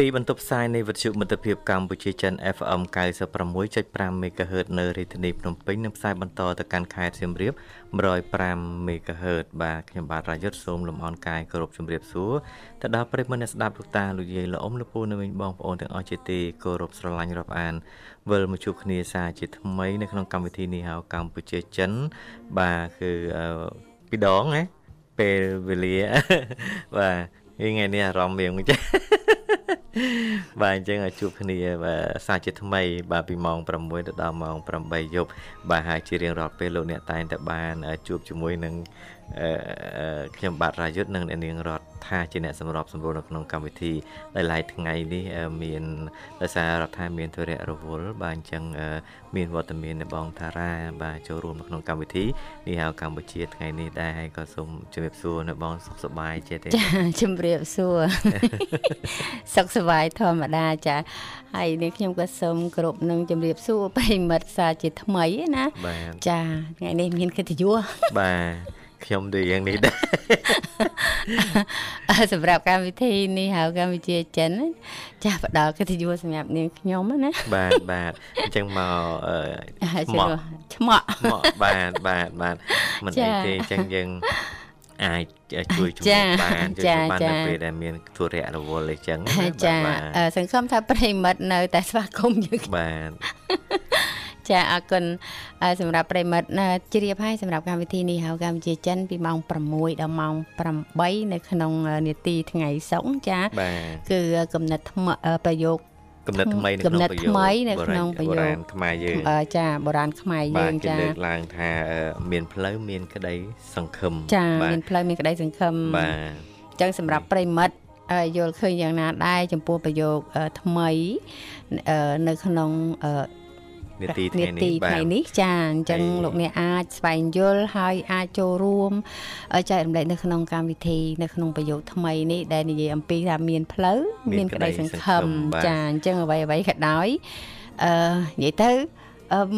ពីបន្ទប់ផ្សាយនៃវិទ្យុមិត្តភាពកម្ពុជាចិន FM 96.5 MHz នៅរាជធានីភ្នំពេញនិងផ្សាយបន្តទៅកាន់ខេត្តសៀមរាប105 MHz បាទខ្ញុំបាទរាយុទ្ធសូមលំអរកាយគោរពជម្រាបសួរទៅដល់ប្រិយមិត្តអ្នកស្ដាប់លោកតាលោកយាយលោកអ៊ំលោកពូនៅវិញបងប្អូនទាំងអស់ជាទីគោរពស្រឡាញ់រាប់អានវិលមកជួបគ្នាសាជាថ្មីនៅក្នុងកម្មវិធីនេះហៅកម្ពុជាចិន បាទគឺពីរដងណាពេលវេលាបាទថ្ងៃនេះអារម្មណ៍មានមិនចា បាទអញ្ចឹងជួបគ្នាបាទសាជាថ្មី បាទពីម៉ោង6ទៅដល់ម៉ោង8យប់បាទហើយជារៀងរាល់ពេលលោកអ្នកតែងតែបានជួបជាមួយនឹងខ្ញុំបាទរាយុទ្ធនិងអ្នកនាងរដ្ឋថាជាអ្នកសម្របសម្រួលនៅក្នុងកម្មវិធីដែលឡៃថ្ងៃនេះមានដោយសាររដ្ឋាមានធរៈរវល់បាទអញ្ចឹងមានវត្តមាននៃបងតារា បាទចូលរួមនៅក្នុងកម្មវិធីនេះហៅកម្ពុជាថ្ងៃនេះដែរហើយក៏សូមជម្រាបសួរនៅបងសុខសប្បាយចេះទេចាជម្រាបសួរសុខសប្បាយធម្មតាចាហើយនេះខ្ញុំក៏សូមគោរពនឹងជម្រាបសួរប្រិមិត្តសាជាថ្មីណាចាថ្ងៃនេះមានកិត្តិយសបាទ ខ្ញុំដូចយ៉ាងនេះដែរសម្រាប់កម្មវិធីនេះហៅកម្មវិធីចិនចាស់ផ្ដល់កិត្តិយសសម្រាប់នាងខ្ញុំណាបាទបាទអញ្ចឹងមកឆ្មក់ឆ្មក់ឆ្មក់បាទបាទបាទមិនអីទេអញ្ចឹងយើងអាចជួយជួយបានជួយបាននៅពេលដែលមានធុរៈរវល់អីចឹងចាសង្ឃឹមថាប្រិមិត្តនៅតែស្វាគមន៍យើងបាទ ចាអរគុណសម្រាប់ប្រិមិត្តជ្រាបហើយសម្រាប់កម្មវិធីនេះហៅកម្ពុជាចិនពីម៉ោង6ដល់ម៉ោង8នៅក្នុងនេតិថ្ងៃសុក្រចាគឺកំណត់ប្រយោគកំណត់ថ្មីនៅក្នុងប្រយោគកំណត់ថ្មីនៅក្នុងប្រយោគខ្មែរយើងចាបុរាណខ្មែរយើងចាលើកឡើងថាមានផ្លូវមានក្តីសង្ឃឹមចាមានផ្លូវមានក្តីសង្ឃឹមបាទអញ្ចឹងសម្រាប់ប្រិមិត្តយល់ឃើញយ៉ាងណាដែរចំពោះប្រយោគថ្មីនៅក្នុង នាទីថ្ងៃនេះបាទថ្ងៃនេះចាអញ្ចឹងលោកអ្នកអាចស្វែងយល់ហើយអាចចូលរួមចែករំលែកនៅក្នុងកម្មវិធីនៅក្នុងប្រយោគថ្មីនេះដែលនិយាយអំពីថាមានផ្លូវមានក្តីសង្ឃឹមចាអញ្ចឹងអ្វីអ្វីក៏ដោយអឺនិយាយទៅ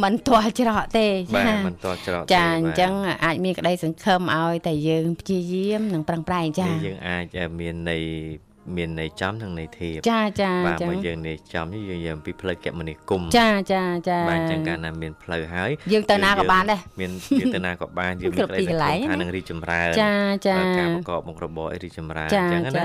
មិនទាល់ច្រកទេចាមិនទាល់ច្រកចាអញ្ចឹងអាចមានក្តីសង្ឃឹមឲ្យតែយើងព្យាយាមនិងប្រឹងប្រែងចាយើងអាចមានន័យ មានន័យចំនិងន័យធៀបចាចាបាទមកយើងន័យចំយើងយើងពីផ្លូវកមនីគុំចាចាចាបាទអញ្ចឹងកាលណាមានផ្លូវហើយយើងទៅណាក៏បានដែរមានយើងទៅណាក៏បានយើងមានក្តីសង្ឃឹមថានឹងរីចម្រើនចាចាការប្រកបមុខរបររីចម្រើនអញ្ចឹងណា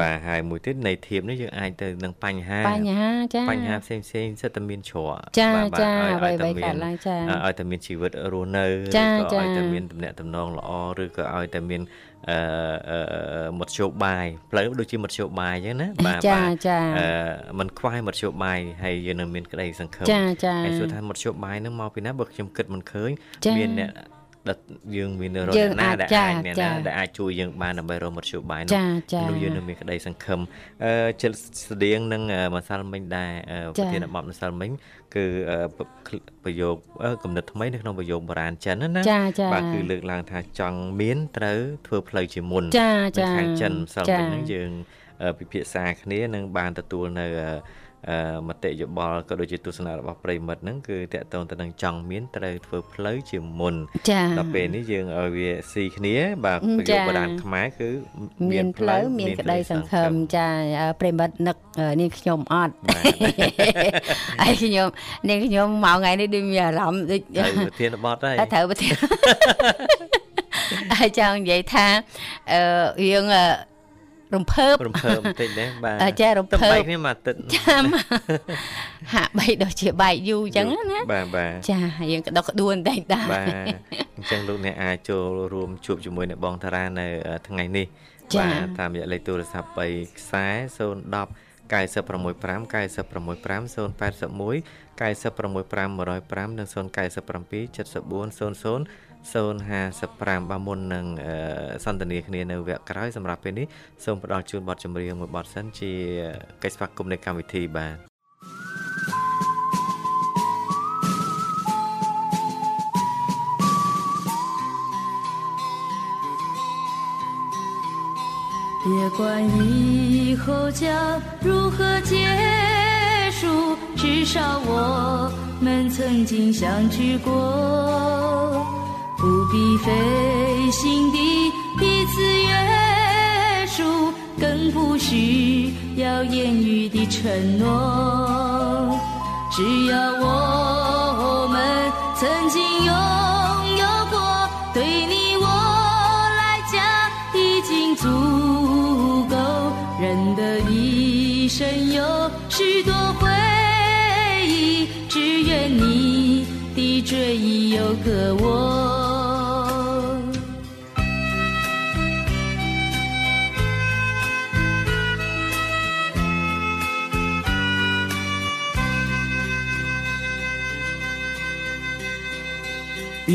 បាទហើយមួយទៀតន័យធៀបនេះយើងអាចទៅនឹងបញ្ហាបញ្ហាចាបញ្ហាផ្សេងផ្សេងសិតតែមានច្រកចាចាអ្វីអ្វីកើតឡើងចាឲ្យតែមានជីវិតរស់នៅក៏ឲ្យតែមានតំណែងតំណងល្អឬក៏ឲ្យតែមាន អឺមធ្យោបាយផ្លូវដូចជាមធ្យោបាយអញ្ចឹងណាបាទចាចាអឺมันខ្វះមធ្យោបាយហើយយើងនៅមានក្តីសង្ឃឹមចាចាហើយសួរថាមធ្យោបាយនឹងមកពីណាបើខ្ញុំគិតមិនឃើញមានអ្នក ដែលយើងមានរកណាដែលអាចអ្នកណាដែលអាចជួយយើងបានដើម្បីរកមធ្យោបាយនោះនោះយើងនៅមានក្តីសង្ឃឹមអឺចិត្តស្តៀងនឹងម្សិលមិញដែរប្រធានបទម្សិលមិញគឺប្រយោគកំណត់ថ្មីនៅក្នុងប្រយោគបុរាណចិនណាបាទគឺលើកឡើងថាចង់មានត្រូវធ្វើផ្លូវជាមុនខាងចិនម្សិលមិញហ្នឹងយើងពិភាក្សាគ្នានឹងបានទទួលនៅ មតិយោបល់ក៏ដូចជាទស្សនៈរបស់ប្រិមិត្តហ្នឹងគឺតកតងទៅនឹងចង់មានត្រូវធ្វើផ្លូវជាមុនដល់ពេលនេះយើងឲ្យវាស៊ីគ្នាបាទប្រយោគបដានខ្មែរគឺមានផ្លូវមានក្តីសង្ឃឹមចាប្រិមិត្តនឹកនាងខ្ញុំអត់ហើយខ្ញុំនាងខ្ញុំមកថ្ងៃនេះដូចមានអារម្មណ៍ដូចត្រូវប្រធានបទហើយត្រូវប្រធានហើយចង់និយាយថាអឺយើង រំភើបរំភើបបន្តិចដែរបាទចារំភើបបែកគ្នាមួយអាទិត្យចាហាក់បីដូចជាបែកយូរអញ្ចឹងណាបាទបាទចាយើងក្តុកក្តួនតែដែរបាទអញ្ចឹងលោកអ្នកអាចចូលរួមជួបជាមួយនៅបងតារានៅថ្ងៃនេះបាទតាមរយៈលេខទូរស័ព្ទ3ខ្សែ010 965 965 081 965 105និង097 74 00 055បើមុននឹងសន្ទនាគ្នានៅវគ្គក្រោយសម្រាប់ពេលនេះសូមផ្ដល់ជូនបទចម្រៀងមួយបទសិនជាកិច្ចស្វាគមន៍នៃកម្មវិធីបាទ别管以后将如何结束，至少我们曾经相聚过。不必费心地彼此约束，更不需要言语的承诺，只要我们曾经拥有过，对你我来讲已经足够。人的一生有许多回忆，只愿你的追忆有个我。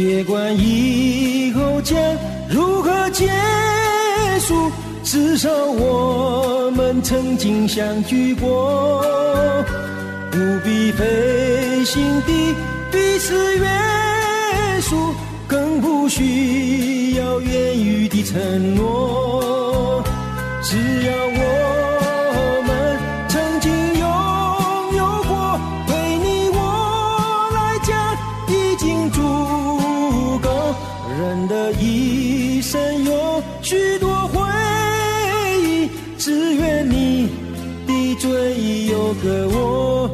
别管以后将如何结束，至少我们曾经相聚过，不必费心地彼此约束，更不需要言语的承诺，只要我个我。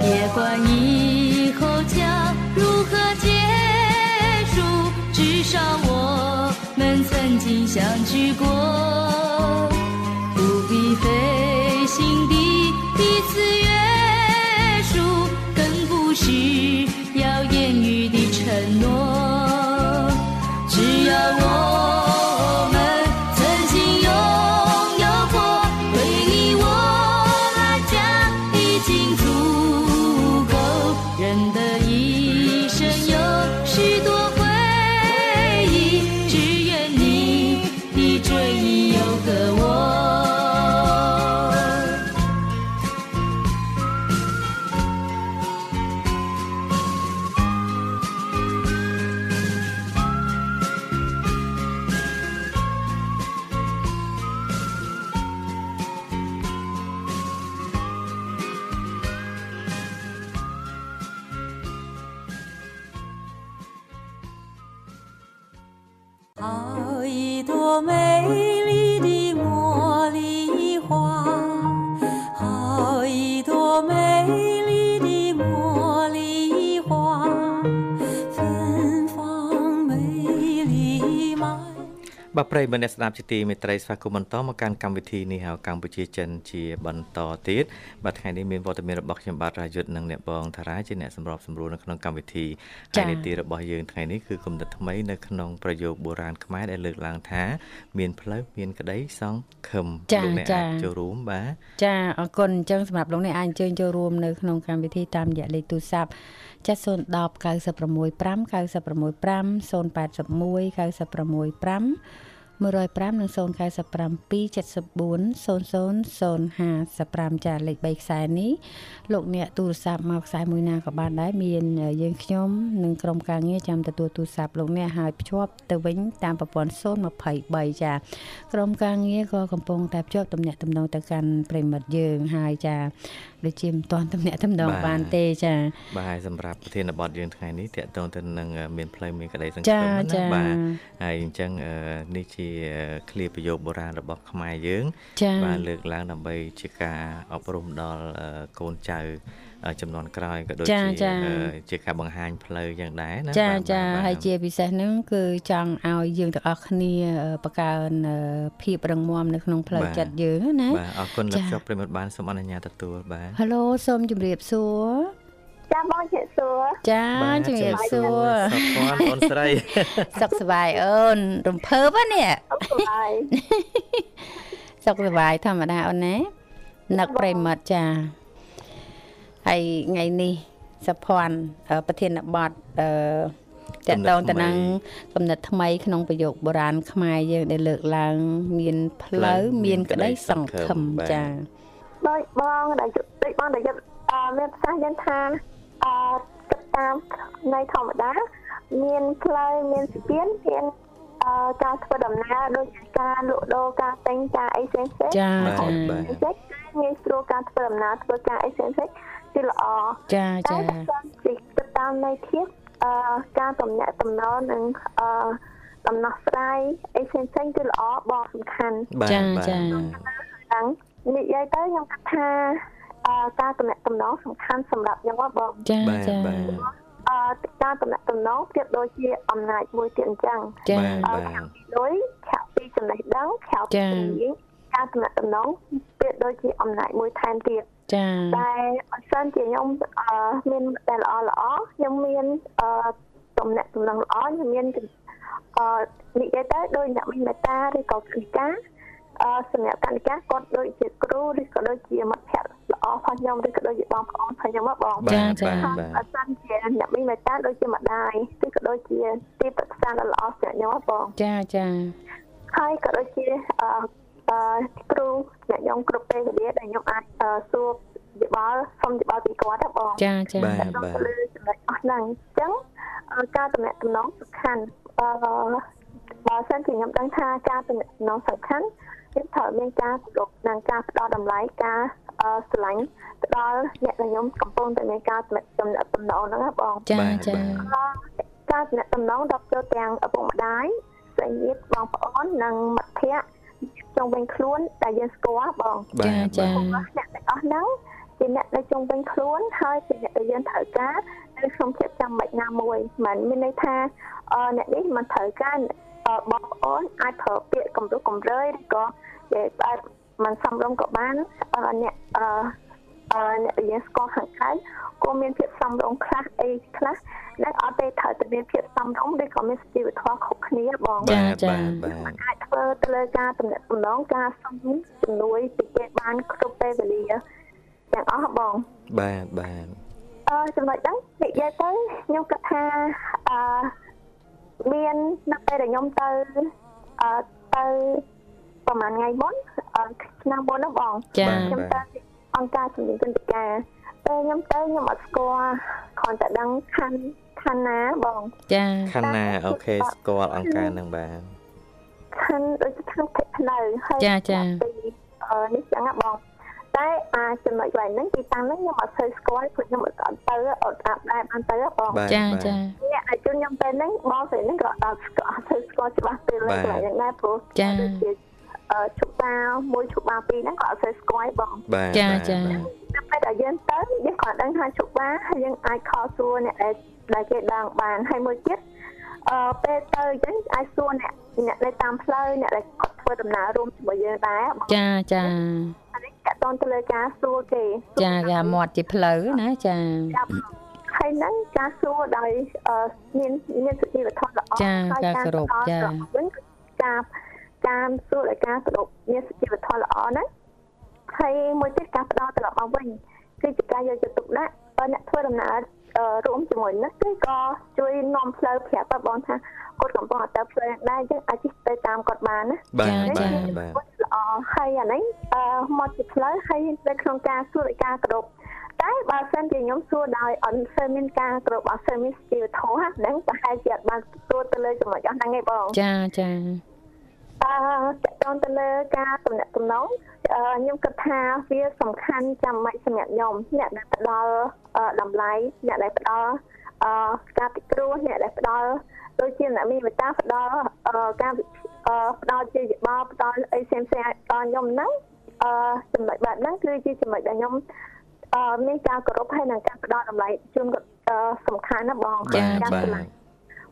别管以后将如何结束，至少我们曾经相聚过， បាទប្រិយមិត្តអ្នកស្ដាប់ជាទីមេត្រីស្វាគមន៍បន្តមកកាន់កម្មវិធីនេះហៅកម្ពុជាចិនជាបន្តទៀតបាទថ្ងៃនេះមានវត្តមានរបស់ខ្ញុំបាទរាយុទ្ធនិងអ្នកបងតារាជាអ្នកសម្របសម្រួលនៅក្នុងកម្មវិធីហើយនីតិរបស់យើងថ្ងៃនេះគឺគំនិតថ្មីនៅក្នុងប្រយោគបុរាណខ្មែរដែលលើកឡើងថា មានផ្លូវមានក្តីសង្ឃឹមលោកអ្នកអាចចូលរួមបាទចាអរគុណអញ្ចឹងសម្រាប់លោកអ្នកអាចអញ្ជើញចូលរួមនៅក្នុងកម្មវិធីតាមរយៈលេខទូរស័ព្ទចាត់010 965 965 081 965 105និង097 74 0055ចាលេខ3ខ្សែនេះលោកអ្នកទូរស័ព្ទមកខ្សែមួយណាក៏បានដែរមានយើងខ្ញុំនិងក្រុមការងារចាំទទួលទូរស័ព្ទលោកអ្នកហើយភ្ជាប់ទៅវិញតាមប្រព័ន្ធ023ចាក្រុមការងារក៏កំពុងតែភ្ជាប់ទំនាក់ទំនងទៅកាន់ប្រិមិត្តយើងហើយចា ដូចជាមិនទាន់ទំនាក់ទំនងបានទេចាបាទហើយសម្រាប់ប្រធានបទយើងថ្ងៃនេះតកតងទៅនឹងអឺមានផ្លូវមានក្តីសង្ឃឹចាមណាចាបាទហើយអញ្ចឹងអឺនេះជាឃ្លាប្រយោគបុរាណរបស់ខ្មែរយើងចាបាទលើកឡើងដើម្បីជាការអប់រំដល់អឺកូនចៅអឺ ចំនួនក្រោយក៏ដូចចាជាចាអឺជាការបង្ហាញផ្លូវយ៉ាងដែរណាចាបាទចាបាទហើយជាពិសេសហ្នឹងគឺចង់ឲ្យយើងទាំងអស់គ្នាអឺបង្កើនអឺភាពរឹងមាំនៅក្នុងផ្លូវចិត្តយើងណាបាទអរគុណចាលោកជប់ប្រិមត្តបានសូមអនុញ្ញាតទទួលបាទហេឡូសូមជម្រាបសួរចាបងជិះសួរចាបាទជម្រាបសួរសុខផងអូនស្រីសុខសប្បាយអូនរំភើបហ្នឹងនេះអត់សុបាយសុខសប្បាយធម្មតាអូនណានឹកប្រិមិត្តចា ហើយថ្ងៃនេះសុភ័ណ្ឌអឺប្រធានបទអឺតកតងទៅនឹងកំណត់ថ្មីក្នុងប្រយោគបុរាណខ្មែរយើងដែលលើកឡើង មានផ្លូវមានក្តីសង្ឃឹមចាដូចបងដែលដូចបងដែលយកអឺមានប្រសាសន៍យ៉ាងថាអឺគិតតាមនៃធម្មតា មានផ្លូវមានស្ពានមានអអឺ ការធ្វើដំណើរដូចជាការលក់ដូរការទិញការអីផ្សេងផ្សេងចាបាទចាបាទផ្សេងងាយស្រួលការធ្វើដំណើរធ្វើការអីផ្សេងផ្សេងគឺល្អចាតែចាបើសិនជាទៅតាមន័យធៀបអឺការតំណាក់តំណងនិងអឺដំណោះស្រាយអីផ្សេងផ្សេងគឺល្អបងសំខាន់បាទចាបាទចាហ្នឹងនិយាយទៅខ្ញុំគិតថាអឺការតំណាក់តំណងសំខាន់សម្រាប់ខ្ញុំហ៎បងចាបាទចាបាទ អឺការតំណាក់តំណងប្រៀបដូចជាអំណាចមួយទៀតអញ្ចឹងចាបាទអឺខាងពីលុយខាងពីចំណេះដឹងខាងពីចាជំនាញការតំណាក់តំណងប្រៀបដូចជាអំណាចមួយថែមទៀតចាតែអសិនជាខ្ញុំអឺមានតែល្អល្អខ្ញុំមានអឺតំណាក់តំណងល្អខ្ញុំមានអឺនិយាយទៅដោយអ្នកមានមេត្តាឬក៏គណិការអឺ សម្រាប់កណិការគាត់ដូចជាគ្រូឬក៏ដូចជាមិត្តភក្តិល្អផងខ្ញុំឬក៏ដូចជាបងប្អូនផងខ្ញុំហ៎បងបាទបាទបាទអសិនជាអ្នកមានមេត្តាដូចជាម្ដាយឬក៏ដូចជាទីប្រឹក្សាដ៏ល្អសម្រាប់ខ្ញុំហ៎បងចាចាហើយក៏ដូចជាអឺអឺគ្រូអ្នកខ្ញុំគ្រប់ពេលវេលាដែលខ្ញុំអាចអឺសួរយោបល់សុំយោបល់ពីគាត់ហ៎បងចាចាបាទទៅលើចំណុចអស់ហ្នឹងអញ្ចឹងអឺការតំណែងតំណងសំខាន់អឺបើសិនជាខ្ញុំដឹងថាការតំណែងតំណងសំខាន់ ខ្ញុំត្រូវមានការគោរពនិងការផ្ដល់តម្លៃការអឺស្រឡាញ់ទៅដល់អ្នកដែលខ្ញុំកំពុងតែមានការតំណែងតំណែងតំណងហ្នឹងណាបងចាបាទចាការតំណែងតំណងដល់ចូលទាំងឪពុកម្ដាយស្រីញាតិបងប្អូននិងមិត្តភ័ក្តិជុំវិញខ្លួនដែលយើងស្គាល់បងបាទចាអ្នកទាំងអស់ហ្នឹងជាអ្នកដែលជុំវិញខ្លួនហើយជាអ្នកដែលយើងត្រូវការនៅក្នុងភាពចាំបាច់ណាមួយមិនមានន័យថាអឺអ្នកនេះមិនត្រូវការអឺ បងប្អូនអាចប្រើពាក្យកំរុះកំរើយឬក៏និយាយបែបមិនសមរម្យក៏បានអឺអ្នកអឺអឺអ្នកដែលយើងស្គាល់ខាងក្រៅក៏មានភាពសមរម្យខ្លះអីខ្លះដែលអត់ទេត្រូវតែមានភាពសមរម្យឬក៏មានសុជីវធម៌គ្រប់គ្នាបងចាបាទចាបាទបាទអាចធ្វើទៅលើការតំណែងតំណងការសុំជំនួយពីគេបានគ្រប់ពេលវេលាទាំងអស់បងបាទបាទអឺចំណុចហ្នឹងនិយាយទៅខ្ញុំគិតថាអឺ មាននៅពេលដែលខ្ញុំទៅអឺទៅប្រហែលថ្ងៃមុនអឺឆ្នាំមុនហ្នឹងបងចាខ្ញុំទៅអង្គការជំនាញគុណការតែខ្ញុំទៅខ្ញុំអត់ស្គាល់គ្រាន់តែដឹងខណ្ឌខណ្ឌណាបងចាខណ្ឌណាអូខេស្គាល់អង្គការនឹងបាទខណ្ឌដូចជាខណ្ឌភេទផ្លូវហើយចាចាពីអឺនេះចឹងណាបង តែអាចំណុចកន្លែងហ្នឹងទីតាំងហ្នឹងខ្ញុំអត់សូវស្គាល់ព្រោះខ្ញុំអត់អត់ទៅអត់អាប់ដែរបានទៅហ៎បងបាទចាបាទចាអ្នកឲ្យជូនខ្ញុំទៅហ្នឹងបងស្រីហ្នឹងក៏អត់ស្គាល់អត់សូវស្គាល់ច្បាស់ពីលើបាទកន្លែងហ្នឹងដែរព្រោះចាដូចជាអឺជុបាមួយជុបាពីរហ្នឹងក៏អត់សូវស្គាល់ទេបងបាទចាបាទចាដល់ពេលដែលយើងទៅយើងក៏ដឹងថាជុបាហើយយើងអាចខលសួរអ្នកដែលដែលគេដឹងបានហើយមួយទៀតអឺពេលទៅអញ្ចឹងអាចសួរអ្នកអ្នកនៅតាមផ្លូវអ្នកដែលគាត់ ធ្វើដំណើររួមជាមួយយើងដែរបងចាចាអានេះតកតងទៅលើការសួរគេចាគេមាត់ជាផ្លូវណាចាចាប់ហើយហ្នឹងការសួរដោយអឺមានមានសុជីវធម៌ល្អចាហើយការគោរពចាផ្ដល់វិញគឺការការសួរដោយការគោរពមានសុជីវធម៌ល្អហ្នឹងហើយមួយទៀតការផ្ដល់ត្រឡប់មកវិញគឺជាការយកចិត្តទុកដាក់បើអ្នកធ្វើដំណើរអឺ រួមជាមួយនេះគឺក៏ជួយនាំផ្លូវប្រាប់ដល់បងថាគាត់កំពុងតែទៅផ្លូវដែរយើងអាចជិះទៅតាមគាត់បានណាបាទចាបាទចាបាទគាត់ល្អហើយអានេះអឺមកជាផ្លូវហើយនៅក្នុងការសួរដោយការគោរពតែបើសិនជាខ្ញុំសួរដោយអត់សូវមានការគោរពអត់សូវមានស្ទីលធម៌ហ្នឹងប្រហែលជាអត់បានសួរទៅលើចំណុចអស់ហ្នឹងឯងបងចាចា អឺតកតងទៅលើការតំណាក់តំណងអឺខ្ញុំគិតថាវាសំខាន់ចាំបាច់សម្រាប់ខ្ញុំអ្នកដែលផ្ដល់អឺតម្លៃអ្នកដែលផ្ដល់អឺការពិគ្រោះអ្នកដែលផ្ដល់ដូចជាអ្នកមានមេត្តាផ្ដល់អឺការអឺផ្ដល់ជាយោបល់ផ្ដល់អីផ្សេងផ្សេងៗដល់ខ្ញុំហ្នឹងអឺចំណុចបែបហ្នឹងគឺជាចំណុចដែលខ្ញុំអឺមានការគោរពហើយនិងការផ្ដល់តម្លៃជូនគាត់អឺសំខាន់ណាស់បងបាទការបាទស្រឡាញ់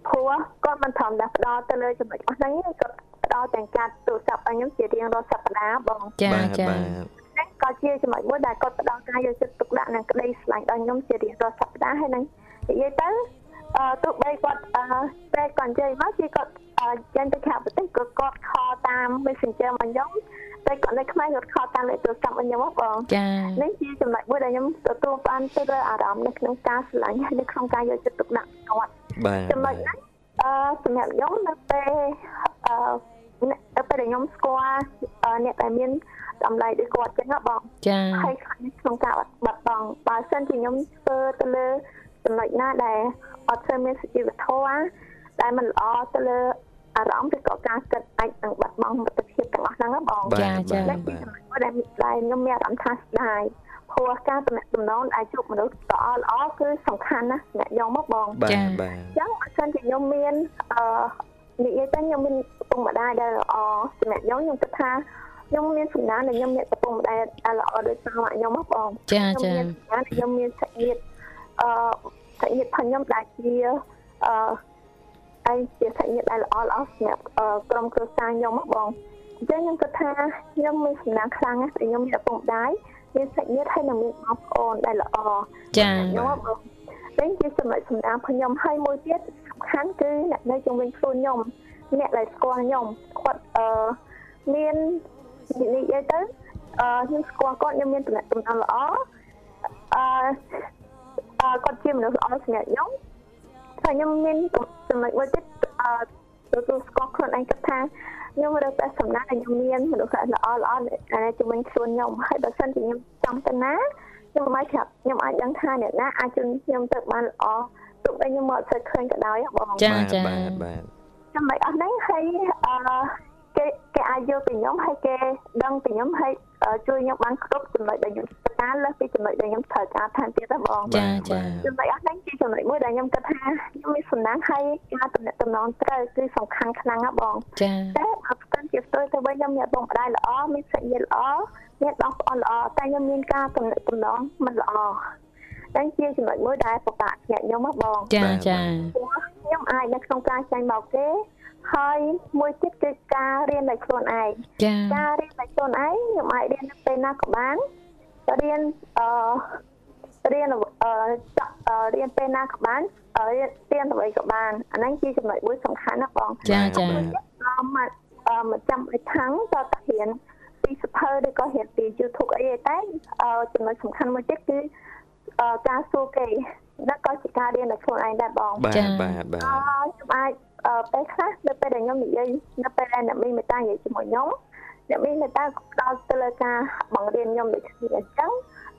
ព្រោះគាត់មិនធម្មតាផ្ដល់ទៅលើចំណុចអស់ហ្នឹងទេគាត់ ផ្ដល់ទាំងការទូរស័ព្ទឲ្យខ្ញុំជារៀងរាល់សប្តាហ៍បងចាបាទចាបាទហ្នឹងក៏ជាចំណុចមួយដែលគាត់ផ្ដល់ការយកចិត្តទុកដាក់និងក្តីស្រឡាញ់ដល់ខ្ញុំជារៀងរាល់សប្តាហ៍ហើយហ្នឹងនិយាយទៅអឺទោះបីគាត់អឺពេលគាត់និយាយមកគឺគាត់អឺចេញទៅខាងប្រទេសក៏គាត់ខលតាម Messenger មកខ្ញុំតែគាត់នៅខ្មែរគាត់ខលតាមលេខទូរស័ព្ទមកខ្ញុំហ៎បងចានេះជាចំណុចមួយដែលខ្ញុំទទួលបានទៅលើអារម្មណ៍នៅក្នុងការស្រឡាញ់ហើយនៅក្នុងការយកចិត្តទុកដាក់គាត់បាទចំណុចហ្នឹងអឺសម្រាប់ខ្ញុំនៅពេលអឺ នៅពេលដែលខ្ញុំស្គាល់អឺអ្នកដែលមានតម្លៃដូចគាត់ចឹងណាបងចាហើយខ្លាចក្នុងការបាត់បង់បើសិនជាខ្ញុំធ្វើទៅលើចំណុចណាដែលអត់ធ្វើមានសុជីវធម៌ដែលមិនល្អទៅលើអអារម្មណ៍ឬក៏ការគិតអាចនឹងបាត់បង់មិត្តភាពទាំងអស់ហ្នឹងណាបងបាទចាចាបាទដែលបាទដែលដែលខ្ញុំមានអារម្មណ៍ថាស្ដាយព្រោះការតំណែងតំណងអាចជួបមនុស្សល្អល្អគឺសំខាន់ណាស់អ្នកយកមកបងបាទចាបាទអញ្ចឹងបើសិនជាខ្ញុំមានអឺ និយាយទៅខ្ញុំមានឪពុកម្ដាយដែលល្អសម្រាប់ខ្ញុំខ្ញុំគិតថាខ្ញុំមានសំណាងដែលខ្ញុំមានឪពុកម្ដាយដែលល្អដូចតាមម៉ាក់ខ្ញុំមកបងចាខ្ញុំចាមានសំណាងដែលខ្ញុំមានសាច់ញាតិអឺសាច់ញាតិផងខ្ញុំដែលជាអឺឯងជាសាច់ញាតិដែលល្អល្អសម្រាប់អឺក្រុមគ្រួសារខ្ញុំមកបងអញ្ចឹងខ្ញុំគិតថាខ្ញុំមានសំណាងខ្លាំងណាស់ដែលខ្ញុំមានឪពុកម្ដាយមានសាច់ញាតិហើយនិងមានបងប្អូនដែលល្អចាខ្ញុំមកបង វិញជាចំណុចសម្ដាងផងខ្ញុំហើយមួយទៀតសំខាន់គឺអ្នកនៅជុំវិញខ្លួនខ្ញុំអ្នកដែលស្គាល់ខ្ញុំគាត់អឺមាននិយាយទៅអឺខ្ញុំស្គាល់គាត់ខ្ញុំមានតំណែងតំណងល្អអឺអឺគាត់ជាមនុស្សល្អសម្រាប់ខ្ញុំហើយខ្ញុំមានចំណុចមួយទៀតអឺទទួលស្គាល់ខ្លួនឯងគិតថាខ្ញុំរើសតែសំណាងដែលខ្ញុំមានមនុស្សល្អល្អនៅជុំវិញខ្លួនខ្ញុំហើយបើសិនជាខ្ញុំចង់ទៅណា ខ្ញុំមិនប្រាប់ខ្ញុំអាចដឹងថាអ្នកណាអាចជួយខ្ញុំទៅបានល្អទោះបីខ្ញុំមកអត់សូវឃើញក៏ដោយហ៎បងចាបាទចាបាទបាទចំណុចអស់ហ្នឹងហើយអឺគេគេអាចយកពីខ្ញុំហើយគេដឹងពីខ្ញុំហើយអឺ ជួយខ្ញុំបានគ្រប់ចំណុចដែលខ្ញុំត្រូវការលើសពីចំណុចដែលខ្ញុំត្រូវការថែមទៀតដែរបងចាចាចំណុចអស់ហ្នឹងជាចំណុចមួយដែលខ្ញុំគិតថាខ្ញុំមានសំណាងហើយការតំណែងតំណងត្រូវគឺសំខាន់ខ្លាំងណាស់បងចាតែអត់ស្គាល់ជាផ្ទុយទៅវិញខ្ញុំមានបងប្អូនល្អមានសាច់ញាតិល្អមានបងប្អូនល្អតែខ្ញុំមានការតំណែងតំណងមិនល្អតែជាចំណុចមួយដែលពិបាកសម្រាប់ខ្ញុំហ៎បងចាចាព្រោះខ្ញុំអាចនៅក្នុងការចាញ់មកគេ ហើយមួយទៀតគឺការរៀនដោយខ្លួនឯងចាការរៀនដោយខ្លួនឯងខ្ញុំអាចរៀននៅពេលណាក៏បានរៀនអឺរៀនអឺចង់អឺរៀនពេលណាក៏បានអឺរៀនរៀនអ្វីក៏បានអាហ្នឹងជាចំណុចមួយសំខាន់ណាស់បងចាចាអមមកអឺមកចាំឲ្យខាងតើតរៀនពីសភៅឬក៏រៀនពី YouTube អីទេតែអឺចំណុចសំខាន់មួយទៀតគឺអឺការសួរគេនិងក៏ជាការរៀនដោយខ្លួនឯងដែរបងបាទចាបាទបាទអឺខ្ញុំអាចអឺ ពេលខ្លះនៅពេលដែលខ្ញុំនិយាយនៅពេលដែលអ្នកមីមេតានិយាយជាមួយខ្ញុំអ្នកមីមេតាក៏ផ្ដោតទៅលើការបង្រៀនខ្ញុំដូចគ្នាអញ្ចឹង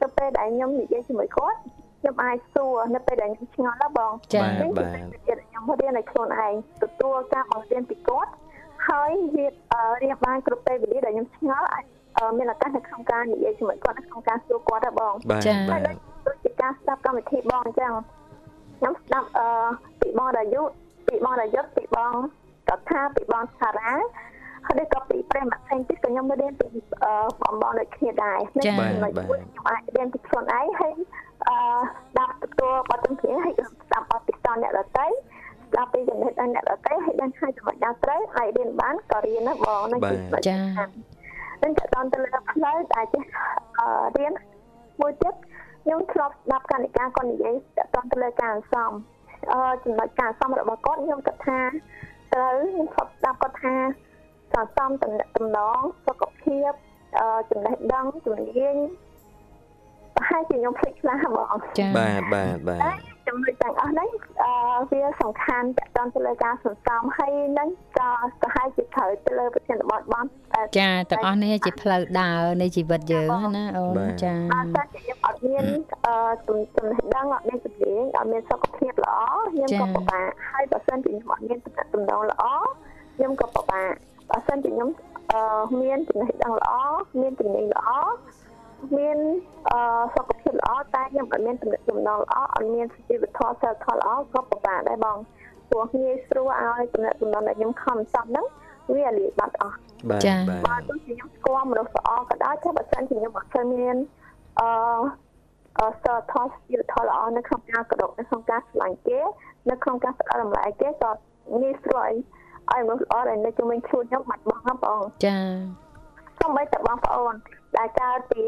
នៅពេលដែលខ្ញុំនិយាយជាមួយគាត់ខ្ញុំអាចសួរនៅពេលដែលខ្ញុំឆ្ងល់ណាបងចាអញ្ចឹងជាពេលដែលខ្ញុំរៀនឲ្យខ្លួនឯងទទួលការបង្រៀនពីគាត់ហើយវាអឺរៀនបានគ្រប់ពេលវេលាដែលខ្ញុំឆ្ងល់អាចអឺមានឱកាសនៅក្នុងការនិយាយជាមួយគាត់នៅក្នុងការសួរគាត់ដែរបងបាទចាបាទដូចជាការស្ដាប់កម្មវិធីបងអញ្ចឹងខ្ញុំស្ដាប់អឺពីបងរាយុ ពីបងរាយុពីបងកថាពីបងសារ៉ាហើយដូចក៏ពីប្រិមផ្សេងទៀតក៏ខ្ញុំរៀនពីអឺបងបងដូចគ្នាដែរចាខ្ញុំខ្ញុំអាចរៀនពីខ្លួនឯងហើយអឺស្ដាប់ទទួលបទចម្រៀងហើយស្ដាប់បទពិសោធន៍អ្នកដទៃស្ដាប់ពីចំណេះដឹងអ្នកដទៃហើយដឹងថាចំណុចណាត្រូវអាចរៀនបានក៏រៀនណាបងនឹងជាចំណុចចានឹងទៅដល់ទៅលើផ្លូវដែលចេះអឺរៀនមួយទៀតខ្ញុំធ្លាប់ស្ដាប់កណិកាគាត់និយាយតទៅទៅលើការអន្សំអឺ ចំណុចការអន្សំរបស់គាត់ខ្ញុំគិតថាត្រូវខ្ញុំធ្លាប់ស្ដាប់គាត់ថាការអន្សំតំណតំណងសុខភាពអឺចំណេះដឹងជំនាញប្រហែលជាខ្ញុំភ្លេចខ្លះបង ចាបាទបាទបាទតែ ចំណុចទាំងអស់ហ្នឹងអឺវាសំខាន់តទៅទៅលើការសន្សំហើយនឹងក៏ប្រហែលជាត្រូវទៅលើប្រធានបទបងតែចាទាំងអស់នេះជាផ្លូវដើរនៃជីវិតយើងណាអូនចាបើសិនជាខ្ញុំអត់មានអឺទំចំណេះដឹងអត់មានជំនាញអត់មានសុខភាពល្អខ្ញុំក៏ពិបាកហើយបើសិនជាខ្ញុំអត់មានទំនាក់ទំនងល្អខ្ញុំក៏ពិបាកបើសិនជាខ្ញុំអឺមានចំណេះដឹងល្អមានជំនាញល្អ មានអឺសុខភាពល្អតែខ្ញុំអត់មានទំនាក់ទំនងល្អអត់មានសុជីវធម៌សិលធម៌ល្អក៏ពិបាកដែរបងព្រោះងាយស្រួលឲ្យទំនាក់ទំនងដែលខ្ញុំខំសំហ្នឹងវាលាយបាត់អស់បាទចាបាទបើទោះជាខ្ញុំស្គាល់មនុស្សល្អក៏ដោយតែបើសិនជាខ្ញុំអត់សូវមានអឺអឺសតថសជីវធម៌ល្អនៅក្នុងការកដកនៅក្នុងការឆ្លាញ់គេនៅក្នុងការផ្ដល់តម្លៃគេក៏ងាយស្រួលឲ្យមនុស្សល្អដែលនៅជុំវិញខ្លួនខ្ញុំបាត់បង់ហ្នឹងបងចាសូម្បីតែបងប្អូន ដែលកើតពី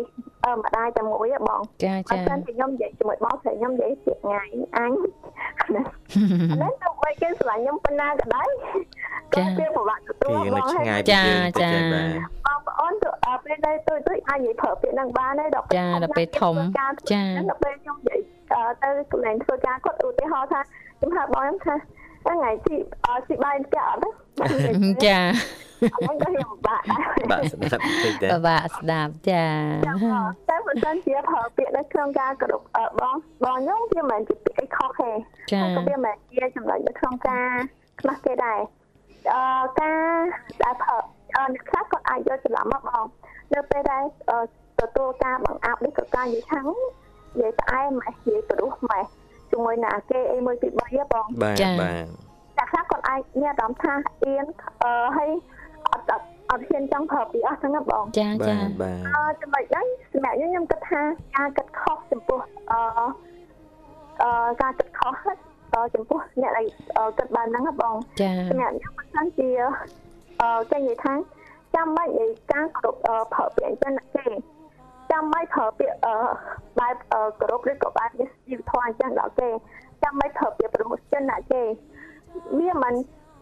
អឺម្ដាយតែមួយហ៎បងចាបើចាសិនជាខ្ញុំនិយាយជាមួយបងស្រីខ្ញុំនិយាយពីថ្ងៃអញណាអានេះទៅបីគេស្រឡាញ់ខ្ញុំប៉ុណ្ណាក៏ដោយក៏វាពិបាកទទួលពីបនៅងឆ្ងាហើយយពីយើងតិចហើយបាទបងប្អូនទៅអើពេលដែរទៅទៅអាចនិយាយប្រើពាក្យនឹងបានទេដល់ចាដល់ពេលធំចាដល់ពេលខ្ញុំនិយាយអឺទៅកន្លែងធ្វើការគាត់ឧទាហរណ៍ថាខ្ញុំហៅបងខ្ញុំថាថ្ងៃទីអឺទីបាយផ្ទះអត់ទេចាអត់ក៏ ខ្ញុំបាក់ដែរបាទស្ដាប់តិចតែពិបាកស្ដាប់ចាតែបើសិនជាប្រើពាក្យនៅក្នុងការគោរពអឺបងបងខ្ញុំវាមិនមែនជាពាក្យអីខុសទេចាក៏វាមិនជាចំណុចនៅក្នុងការខ្លះគេដែរអឺការដែលប្រើអឺអ្នកខ្លះគាត់អាចយកច្រឡំមកបងនៅពេលដែលអឺទទួលការបង្អាប់នេះក៏ការនិយាយថានិយាយផ្អែមម៉េះនិយាយព្រោះម៉េះជាមួយនឹងអាគេអីមួយពី3ហ៎បងបាទចា៎បាទតែខ្លះគាត់អាចមានអារម្មណ៍ថាអៀនអឺហើយ អត់អត់អត់ហ៊ានចង់ប្រើពីអស់ហ្នឹងណាបងចាចាបាទបាទអឺចំណុចហ្នឹងសម្រាប់ខ្ញុំខ្ញុំគិតថាការគិតខុសចំពោះអឺអឺការគិតខុសហ្នឹងអឺចំពោះអ្នកដែលអឺគិតបានហ្នឹងណាបងចាសម្រាប់ខ្ញុំមិនថាជាអឺគេនិយាយថាចាំបាច់និយាយការគ្រប់អឺប្រើពាក្យអញ្ចឹងណាគេចាំបាច់ប្រើពាក្យអឺបែបអឺគ្រប់ឬក៏បែបនេះជីវធម៌អញ្ចឹងដល់គេចាំបាច់ប្រើពាក្យប្រមុខចិនណាគេវាមិន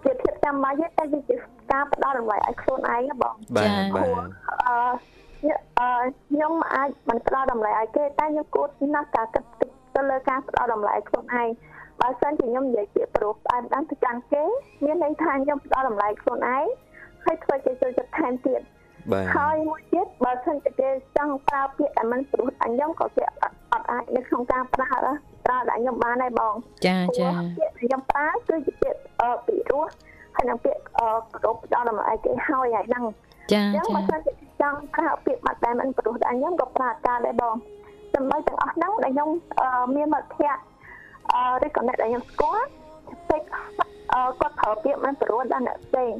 ជាភាពចាំបាច់ទេតែវាជាការផ្ដល់តម្លៃឲ្យខ្លួនឯងណាបងបាទបាទអឺញអឺខ្ញុំអាចមិនផ្ដល់តម្លៃឲ្យគេតែខ្ញុំគួរណាស់ការគិតទៅលើការផ្ដល់តម្លៃឲ្យខ្លួនឯងបើសិនជាខ្ញុំនិយាយពាក្យប្រុសផ្អែមដាំទៅកាន់គេមានន័យថាខ្ញុំផ្ដល់តម្លៃខ្លួនឯងហើយធ្វើគេចូលចិត្តថែមទៀតបាទហើយមួយទៀតបើសិនជាគេចង់ប្រើពាក្យដែលមិនប្រុសដល់ខ្ញុំក៏គេអត់អត់អាចនៅក្នុងការប្រើប្រើដល់ខ្ញុំបានដែរបងចាចាព្រោះពាក្យដែលខ្ញុំប្រើគឺជាពាក្យអឺ ពីរោះហើយនឹងពាក្យអឺគ្រប់ផ្ដល់តម្លៃគេហើយហើយហ្នឹងចាអញ្ចឹងចាបើសិនជាចង់ប្រើពាក្យបាត់តែមិនព្រោះដែរខ្ញុំក៏ប្រើការដែរបងចំណុចទាំងអស់ហ្នឹងដែលខ្ញុំអឺមានមិត្តភ័ក្តិអឺឬក៏អ្នកដែលខ្ញុំស្គាល់ពេកអឺគាត់ប្រើពាក្យមិនព្រោះដល់អ្នកផ្សេង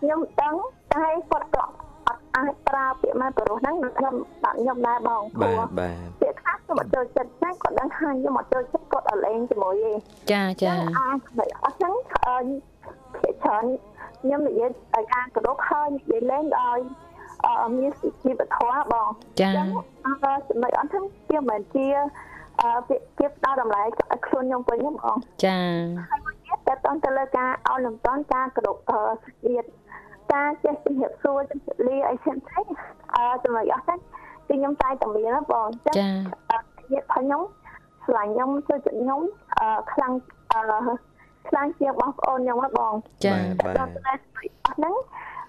ខ្ញុំដឹងតែគាត់ក៏អត់ អាចប្រើពាក្យមិនព្រោះហ្នឹងនឹងខ្ញុំដាក់ខ្ញុំដែរបងព្រោះបាទបាទពាក្យខ្លះខ្ញុំអត់ចូលចិត្តតែគាត់ដឹងថាខ្ញុំអត់ចូលចិត្តគាត់អត់លេងជាមួយទេចាចាអាចមិនអត់ហ្នឹងអឺភាគច្រើនខ្ញុំនិយាយឲ្យការគោរពហើយនិយាយលេងដោយអឺមានសុជីវធម៌បងចាអញ្ចឹងអឺចំណុចអត់ហ្នឹងវាមិនជាអឺពាក្យពាក្យផ្ដល់តម្លៃឲ្យខ្លួនខ្ញុំវិញទេបងចាហើយមួយទៀតតើតើទៅលើការឲ្យលំតន់ការគោរពអឺសុជាតិ ការចេះជំរាបសួរជំរាបលាអីផ្សេងផ្សេងអឺចំណុចអស់ហ្នឹងគឺខ្ញុំតែតែមានណាបងអញ្ចឹងចាអឺញាតិផងខ្ញុំឆ្លាញ់ខ្ញុំចូលចិត្តខ្ញុំអឺខ្លាំងអឺខ្លាំងជាងបងប្អូនខ្ញុំហ៎បងចាបាទដល់តែអស់ហ្នឹង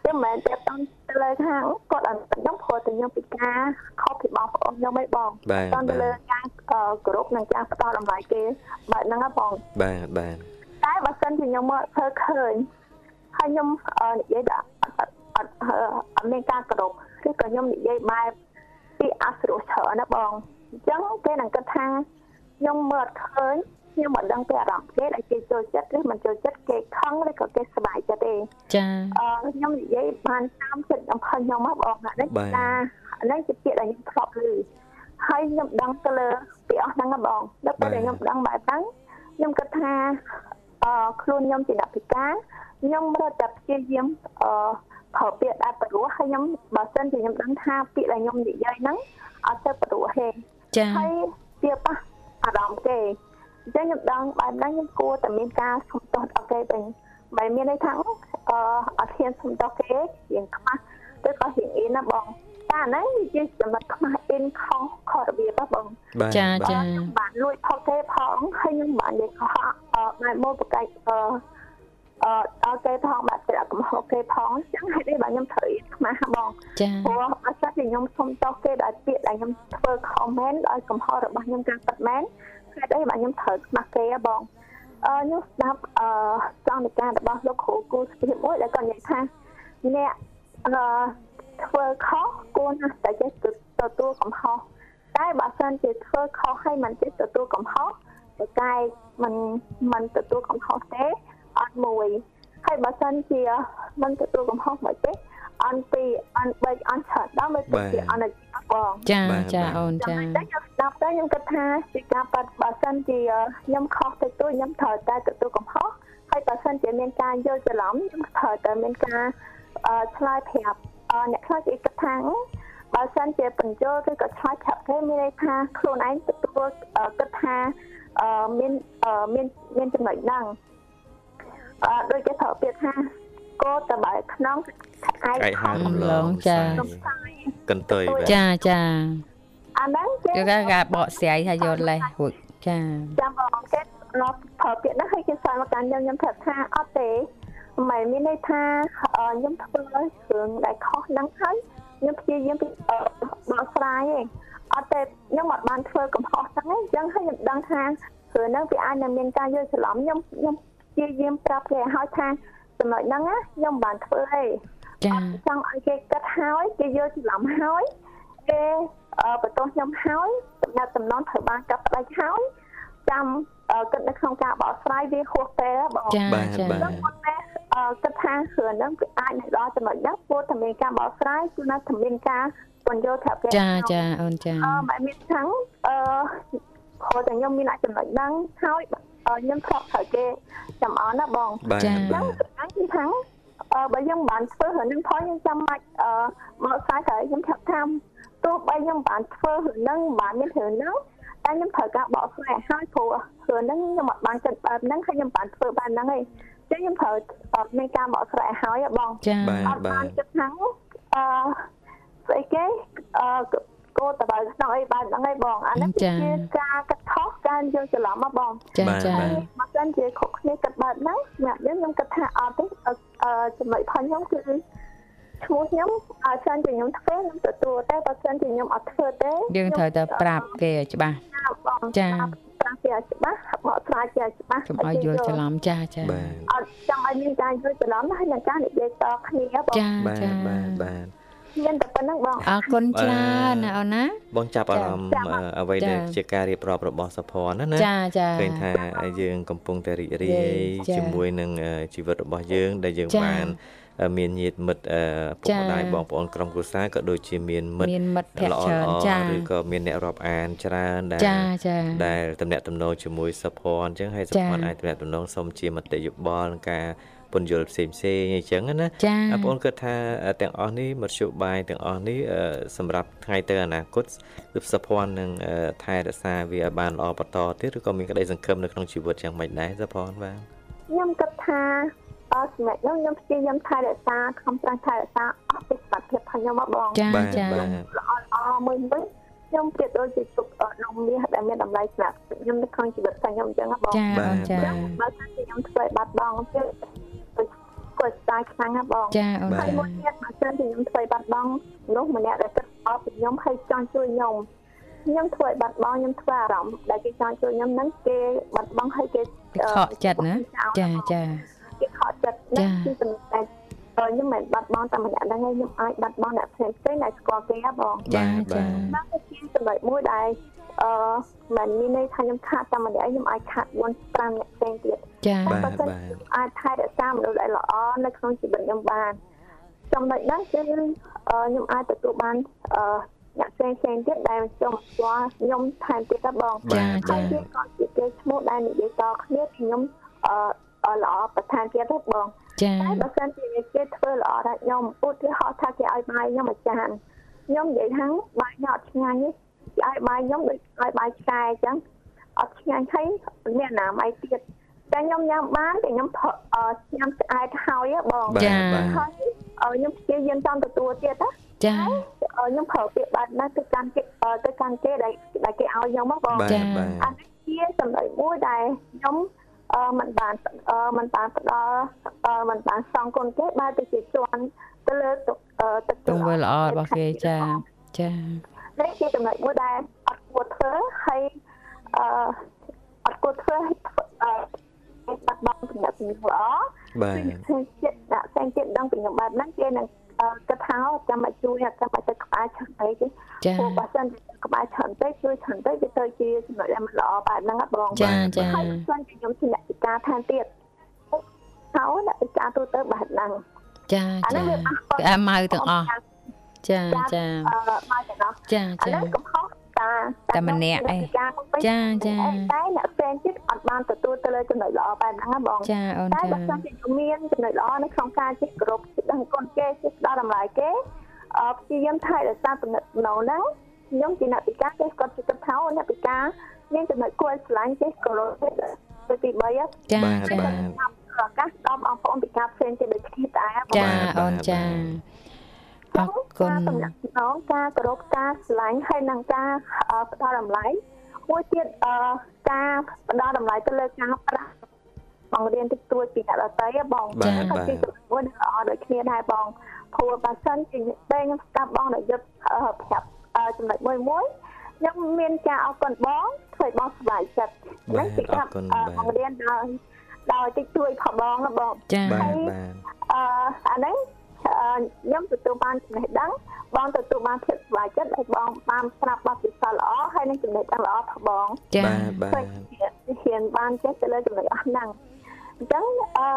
វាមិនមែនតែតាមទៅលើខាងគាត់អត់ខ្ញុំព្រោះតែខ្ញុំពិការខុសពីបងប្អូនខ្ញុំឯងបងបាទតាមទៅលើការអឺគោរពនិងការផ្ដល់តម្លៃគេបែបហ្នឹងហ៎បងបាទបាទតែបើសិនជាខ្ញុំមកធ្វើឃើញហើយខ្ញុំអឺនិយាយថាអត់ អត់អឺអត់មានការគោរពឬក៏ខ្ញុំនិយាយបែបពីអសរោះច្រើនណាបងអញ្ចឹងគេនឹងគិតថាខ្ញុំមើលអត់ឃើញខ្ញុំមិនដឹងពីអារម្មណ៍គេដែលគេចូលចិត្តឬមិនចូលចិត្តគេខឹងឬក៏គេសប្បាយចិត្តទេចាអឺខ្ញុំនិយាយបានតាមចិត្តអំផុសខ្ញុំមកបងអានេះគឺថាអានេះជាពាក្យដែលខ្ញុំធ្លាប់ឮហើយខ្ញុំដឹងទៅលើពីអស់ហ្នឹងហ៎បងដល់ពេលដែលខ្ញុំដឹងបែបហ្នឹងខ្ញុំគិតថាអឺខ្លួនខ្ញុំជាអ្នកពិការខ្ញុំរត់តែព្យាយាមអឺ ប្រើពាក្យដែលព្រោះហើយខ្ញុំបើសិនជាខ្ញុំដឹងថាពាក្យដែលខ្ញុំនិយាយហ្នឹងអត់ទៅព្រោះទេចាហើយវាប៉ះអារម្មណ៍គេអញ្ចឹងខ្ញុំដឹងបែបហ្នឹងខ្ញុំគួរតែមានការសុំទោសដល់គេវិញបើមានន័យថាអឺអត់ហ៊ានសុំទោសគេរៀងខ្មាស់ឬក៏រៀងអៀនណាបងតែអាហ្នឹងវាជាចំណុចខ្មាស់អៀនខុសខុសរបៀបណាបងបាទចាចាខ្ញុំបានលួចផុសទេផងហើយខ្ញុំបាននិយាយខុសអឺបែបមកប្រកែកអឺ អឺដល់គេផងបាត់តែកំហុសគេផងអញ្ចឹងហេតុអីបាទខ្ញុំត្រូវអៀនខ្មាស់ហ៎បងចាព្រោះអត់ស្ចាខ្ញុំសុំទោសគេដោយពាក្យដែលខ្ញុំធ្វើ comment ដោយកំហុសរបស់ខ្ញុំការពិតមែនហេតុអីបាទខ្ញុំត្រូវខ្មាស់គេហ៎បងអឺខ្ញុំស្ដាប់អឺចង់នៃការរបស់លោកគ្រូគូស្ពីមួយដែលគាត់និយាយថាអ្នកអឺធ្វើខុសគួរណាស់តែចេះទទួលកំហុសតែបើសិនជាធ្វើខុសហើយមិនចេះទទួលកំហុសតែកែមិនមិនទទួលកំហុសទេ អត់មួយហើយបើសិនជាមិនទទួលកំហុសមកទេអន់ពីអន់បីអន់ច្រើនដល់មកជាអន់ជីបងចាចាអូនចាតែខ្ញុំស្ដាប់ទៅខ្ញុំគិតថាជាការប៉ັດបើសិនជាខ្ញុំខុសទៅទួខ្ញុំត្រូវតែទទួលកំហុសហើយបើសិនជាមានការយល់ច្រឡំខ្ញុំត្រូវតែមានការអឺឆ្លើយប្រាប់អឺអ្នកខ្លះគេគិតថាបើសិនជាបញ្ចូលឬក៏ឆ្លើយប្រាប់គេមានន័យថាខ្លួនឯងទទួលអឺគិតថាអឺមានអឺមានមានចំណុចហ្នឹង អឺដូចគេប្រើពាក្យថាកោតតែបើខ្នងឯងឯកហៅរំលងចារំសាយកន្ទុយបាទចាចាអាហ្នឹងគេគឺកាកាបកស្រាយថាយកលេសរួចចាចាំបងគេរត់ប្រើពាក្យហ្នឹងហើយគេសើមកកាន់ខ្ញុំខ្ញុំប្រាប់ថាអត់ទេមិនមានន័យថាអឺខ្ញុំធ្វើរឿងដែលខុសហ្នឹងហើយខ្ញុំព្យាយាមពីអឺបកស្រាយឯងអត់ទេខ្ញុំអត់បានធ្វើកំហុសហ្នឹងឯងអញ្ចឹងហើយខ្ញុំដឹងថារឿងហ្នឹងវាអាចនឹងមានការយល់ច្រឡំខ្ញុំខ្ញុំ ព្យាយាមប្រាប់គេឲ្យហើយថាចំណុចហ្នឹងណាខ្ញុំមិនបានធ្វើទេចាចង់ឲ្យគេគិតហើយគេយល់ច្រឡំហើយគេអឺបន្ទោសខ្ញុំហើយសម្រាប់តំណងត្រូវបានកាត់ផ្ដាច់ហើយចាំអឺគិតនៅក្នុងការបកស្រាយវាហួសពេលបងចាបាទចាបាទខ្ញុំគាត់តែអឺគិតថាគ្រឿងហ្នឹងគឺអាចនៅដល់ចំណុចហ្នឹងព្រោះតែមានការបកស្រាយគឺនៅតែមានការពន្យល់ប្រាប់គេចាចាអូនចាអឺបែបមានខាងអឺខតែខ្ញុំមានអាចចំណុចហ្នឹងហើយអឺ ខ្ញុំធ្លាប់ត្រូវគេចាំអន់ណាបងបាទចាបាចឹងទខាងគឺខាងអឺបើយើងមិនបានធ្វើរឿងហ្នឹងផងយើងចាំបាច់អឺមកខ្សែត្រូវខ្ញុំថាថាទោះបីខ្ញុំមិនបានធ្វើរឿងហ្នឹងមិនបានមានរឿងហ្នឹងតែខ្ញុំត្រូវការបកស្រាយឲ្យហើយព្រោះរឿងហ្នឹងខ្ញុំអត់បានចិត្តបែបហ្នឹងហើយខ្ញុំមិនបានធ្វើបែបហ្នឹងទេចឹងខ្ញុំត្រូវអត់មានការបកស្រាយឲ្យហើយហ៎បងចាបាទអត់បានចិត្តថាអឺស្អីគេអឺ គោតបើក្នុងអីបែបហ្នឹងឯងបងអានេះគឺជាការកាត់ខុសការយកច្រឡំមកបងចាបាទចាបាទបើសិនជាគ្រប់គ្នាគិតបែបហ្នឹងសម្រាប់ខ្ញុំខ្ញុំគិតថាអត់ទេអឺអឺចំណុចផលខ្ញុំគឺឈ្មោះខ្ញុំអត់សិនជាខ្ញុំធ្វើខ្ញុំទទួលតែបើសិនជាខ្ញុំអត់ធ្វើទេយើងត្រូវតែប្រាប់គេឲ្យច្បាស់បងចាប្រាប់គេឲ្យច្បាស់បកស្រាយគេឲ្យច្បាស់កុំឲ្យយល់ច្រឡំចាចាបាទអត់ចង់ឲ្យមានការយល់ច្រឡំហើយនឹងការនិយាយតគ្នាបងចាបាទចាបាទបាទ មានតែប៉ុណ្្នឹងបងអរគុណច្រើនណាអូនណាបងចាប់អារម្មណ៍ចា៎អឺអ្វីដែលចា៎ជាការរៀបរាប់របស់សភ័នណាណាចាចាឃើញថាយើងកំពុងតែរីករាយចា៎ជាមួយនឹងអឺជីវិតរបស់យើង ដែលយើងចា៎បានអឺមានញាតិមិត្តអឺពុកម្ដាយចា៎បងប្អូនក្រុមគ្រួសារក៏ដូចជាមានមិត្តមានមិត្តភក្តិល្អច្រើនល្អចាឬក៏មានអ្នករាប់អានច្រើនដែលចាចាដែលតំណាក់តំណងជាមួយសភ័នអញ្ចឹងហើយសចា៎ភ័នអាចតំណាក់តំណងសុំជាមតិយោបល់និងការ ពន្យល់ផ្សេងផ្សេងៗអញ្ចឹងណាចាអរបងគិតថាអឺទាំងអស់នេះមធ្យោបាយទាំងអស់នេះអឺសម្រាប់ថ្ងៃទៅអនាគតគឺសភ័ននឹងអឺថែរក្សាវាឲ្យបានល្អបន្តទៀតឬក៏មានក្តីសង្ឃឹមនៅក្នុងជីវិតយ៉ាងម៉េចដែរសភ័នបាទខ្ញុំគិតថាអត់សម្រាប់ខ្ញុំខ្ញុំព្យាយាមថែរក្សាខំប្រឹងថែរក្សាអស់ពីសមត្ថភាពរបស់ខ្ញុំមកបងចាបាទចាបាទល្អល្អមួយវិញខ្ញុំប្រៀបដូចជាជប់នំមាសដែលមានតម្លៃសម្រាប់ខ្ញុំនៅក្នុងជីវិតរបស់ខ្ញុំអញ្ចឹងណាបងចាបាទអូនចាបាទបើសិនជាខ្ញុំធ្វើឲ្យបាត់បង់ទៀត គាត់ស្ដាយខ្លាំងណាបងចាអូនបាទហើយមួយទៀតបើសិនជាខ្ញុំធ្វើឲ្យបាត់បង់មនុស្សម្នាក់ដែលគិតអត់ពីខ្ញុំហើយចង់ជួយខ្ញុំខ្ញុំធ្វើឲ្យបាត់បង់ខ្ញុំធ្វើអារម្មណ៍ដែលគេចង់ជួយខ្ញុំហ្នឹងគេបាត់បង់ហើយគេគេខកចិត្តណាចាចាគេខកចិត្តណាស់គឺចំណុចតែខ្ញុំមិនបាត់បង់តែម្នាក់ហ្នឹងឯងខ្ញុំអាចបាត់បង់អ្នកផ្សេងផ្សេងដែលស្គាល់គេហ៎បងចាបាទចាបាទគឺជាចំណុចមួយដែលអឺមិនមានន័យថាខ្ញុំខាតតែម្នាក់ឯងខ្ញុំអាចខាត4 5អ្នកផ្សេងទៀត ចាបាទបើសិនបាទខ្ញុំអាចថែរក្សាមនុស្សដែលល្អនៅក្នុងជីវិតខ្ញុំបានចំណុចហ្នឹងគឺអឺខ្ញុំអាចទទួលបានអឺអ្នកផ្សេងផ្សេងទៀតដែលចូលមកស្គាល់ខ្ញុំថែមទៀតដែរបងចាបាទចាហើយវាក៏ជាគេឈ្មោះដែលនិយាយតគ្នាពីខ្ញុំអឺអឺល្អបន្ថែមទៀតទេបងចាតែបើសិនជាគេធ្វើល្អដល់ខ្ញុំឧទាហរណ៍ថាគេឲ្យបាយខ្ញុំមួយចានខ្ញុំនិយាយថាបាយខ្ញុំអត់ឆ្ងាញ់ទេគេឲ្យបាយខ្ញុំដូចឲ្យបាយឆ្កែអញ្ចឹងអត់ឆ្ងាញ់ហើយមានអនាម័យទៀត តែខ្ញុំញ៉ាំបានតែខ្ញុំផឹកអឺញ៉ាំស្អែតហើយហ៎បងបាទចាបាទហើយអឺខ្ញុំព្យាយាមចង់ទទួលទៀតណាចាអឺខ្ញុំប្រើពាក្យបាត់ណាស់ទៅកាន់គេអឺទៅកាន់គេដែលដែលគេឲ្យខ្ញុំមកបងបាទចាបាទអានេះជាចំណុចមួយដែលខ្ញុំអឺមិនបានអឺមិនបានផ្ដល់អឺមិនបានសងគុណគេបែរទៅជាជន់ទៅលើទឹកអឺទឹកទង្វើល្អរបស់គេចាចានេះជាចំណុចមួយដែលអត់គួរធ្វើហើយអឺអត់គួរធ្វើឲ្យធ្វើអឺ បាត់បង់ទំនាក់ទំនងល្អបាទផ្សេងទៀតដាក់ផ្សេងទៀតដឹងពីខ្ញុំបែបហ្នឹងគេនឹងអឺគិតថាអូចាំមកជួយចាំមកទៅក្បាលឆឹងអីទេចាព្រោះបើសិនជាក្បាលឆឹងទៅជួយឆឹងទៅវាទៅជាចំណុចដែលមិនល្អបែបហ្នឹងហ៎បងចាចាហើយស្គាល់ជាខ្ញុំជាអ្នកពិការថែមទៀតហើយអ្នកពិការទូទៅបែបហ្នឹងចាអាចានេះវាប៉ះពាល់ក្អែម៉ៅទាំងអស់ចាចាអឺមកទាំងអស់ចាអាចានេះកំហុស តាតែម្នាក់ឯងអ្នកពិការទៅវិញចាចាតែអ្នកផ្សេងទៀតអត់បានទទួលទៅលើចំណុចល្អបែបហ្នឹងហ៎បងចាអូនតែចាបើសិនជាខ្ញុំមានចំណុចល្អនៅក្នុងការជិះគោរពជិះដឹងគុណគេជិះស្ដារតម្លៃគេអឺព្យាយាមថែរក្សាទំនាក់ទំនងហ្នឹងខ្ញុំជាអ្នកពិការគេគាត់ជិះគិតថាអូអ្នកពិការមានចំណុចគួរឲ្យស្រឡាញ់ជិះគោរពទៅទី3ហ៎ចាបាទចាបាទឱកាសដល់បងប្អូនពិការផ្សេងទៀតដូចគ្នាដែរបងចាបាទអូនចា អរគុណការតំណាក់តំណងការគោរពការស្រឡាញ់ហើយនិងការអឺផ្ដល់តម្លៃមួយទៀតអឺការផ្ដល់តម្លៃទៅលើការប្រាស់បងរៀនតិចតួចពីអ្នកដទៃហ៎បងបាទហើយបាទទីមួយមួយនឹងល្អដូចគ្នាដែរបងព្រោះបើសិនជាពេលខ្ញុំស្ដាប់បងដែលយុទ្ធអឺប្រាប់អឺចំណុចមួយមួយខ្ញុំមានការអរគុណបងធ្វើឲ្យបងសប្បាយចិត្តបាទពីអរគុណអឺបាទបងរៀនដល់ដោយតិចជួយផងបងណាបងចាបាទបាទអឺអាហ្នឹងអឺ ខ្ញុំទទួលបានចំណេះដឹងបងទទួលបានភាពស្បាយចិត្តដែលបងបានស្រាប់បទពិសោធន៍ល្អហើយនឹងចំណេះដឹងល្អផងបងចាបាទបាទឃើញហ៊ានបានចេះទៅលើចំណុចអស់ហ្នឹងអញ្ចឹងអឺ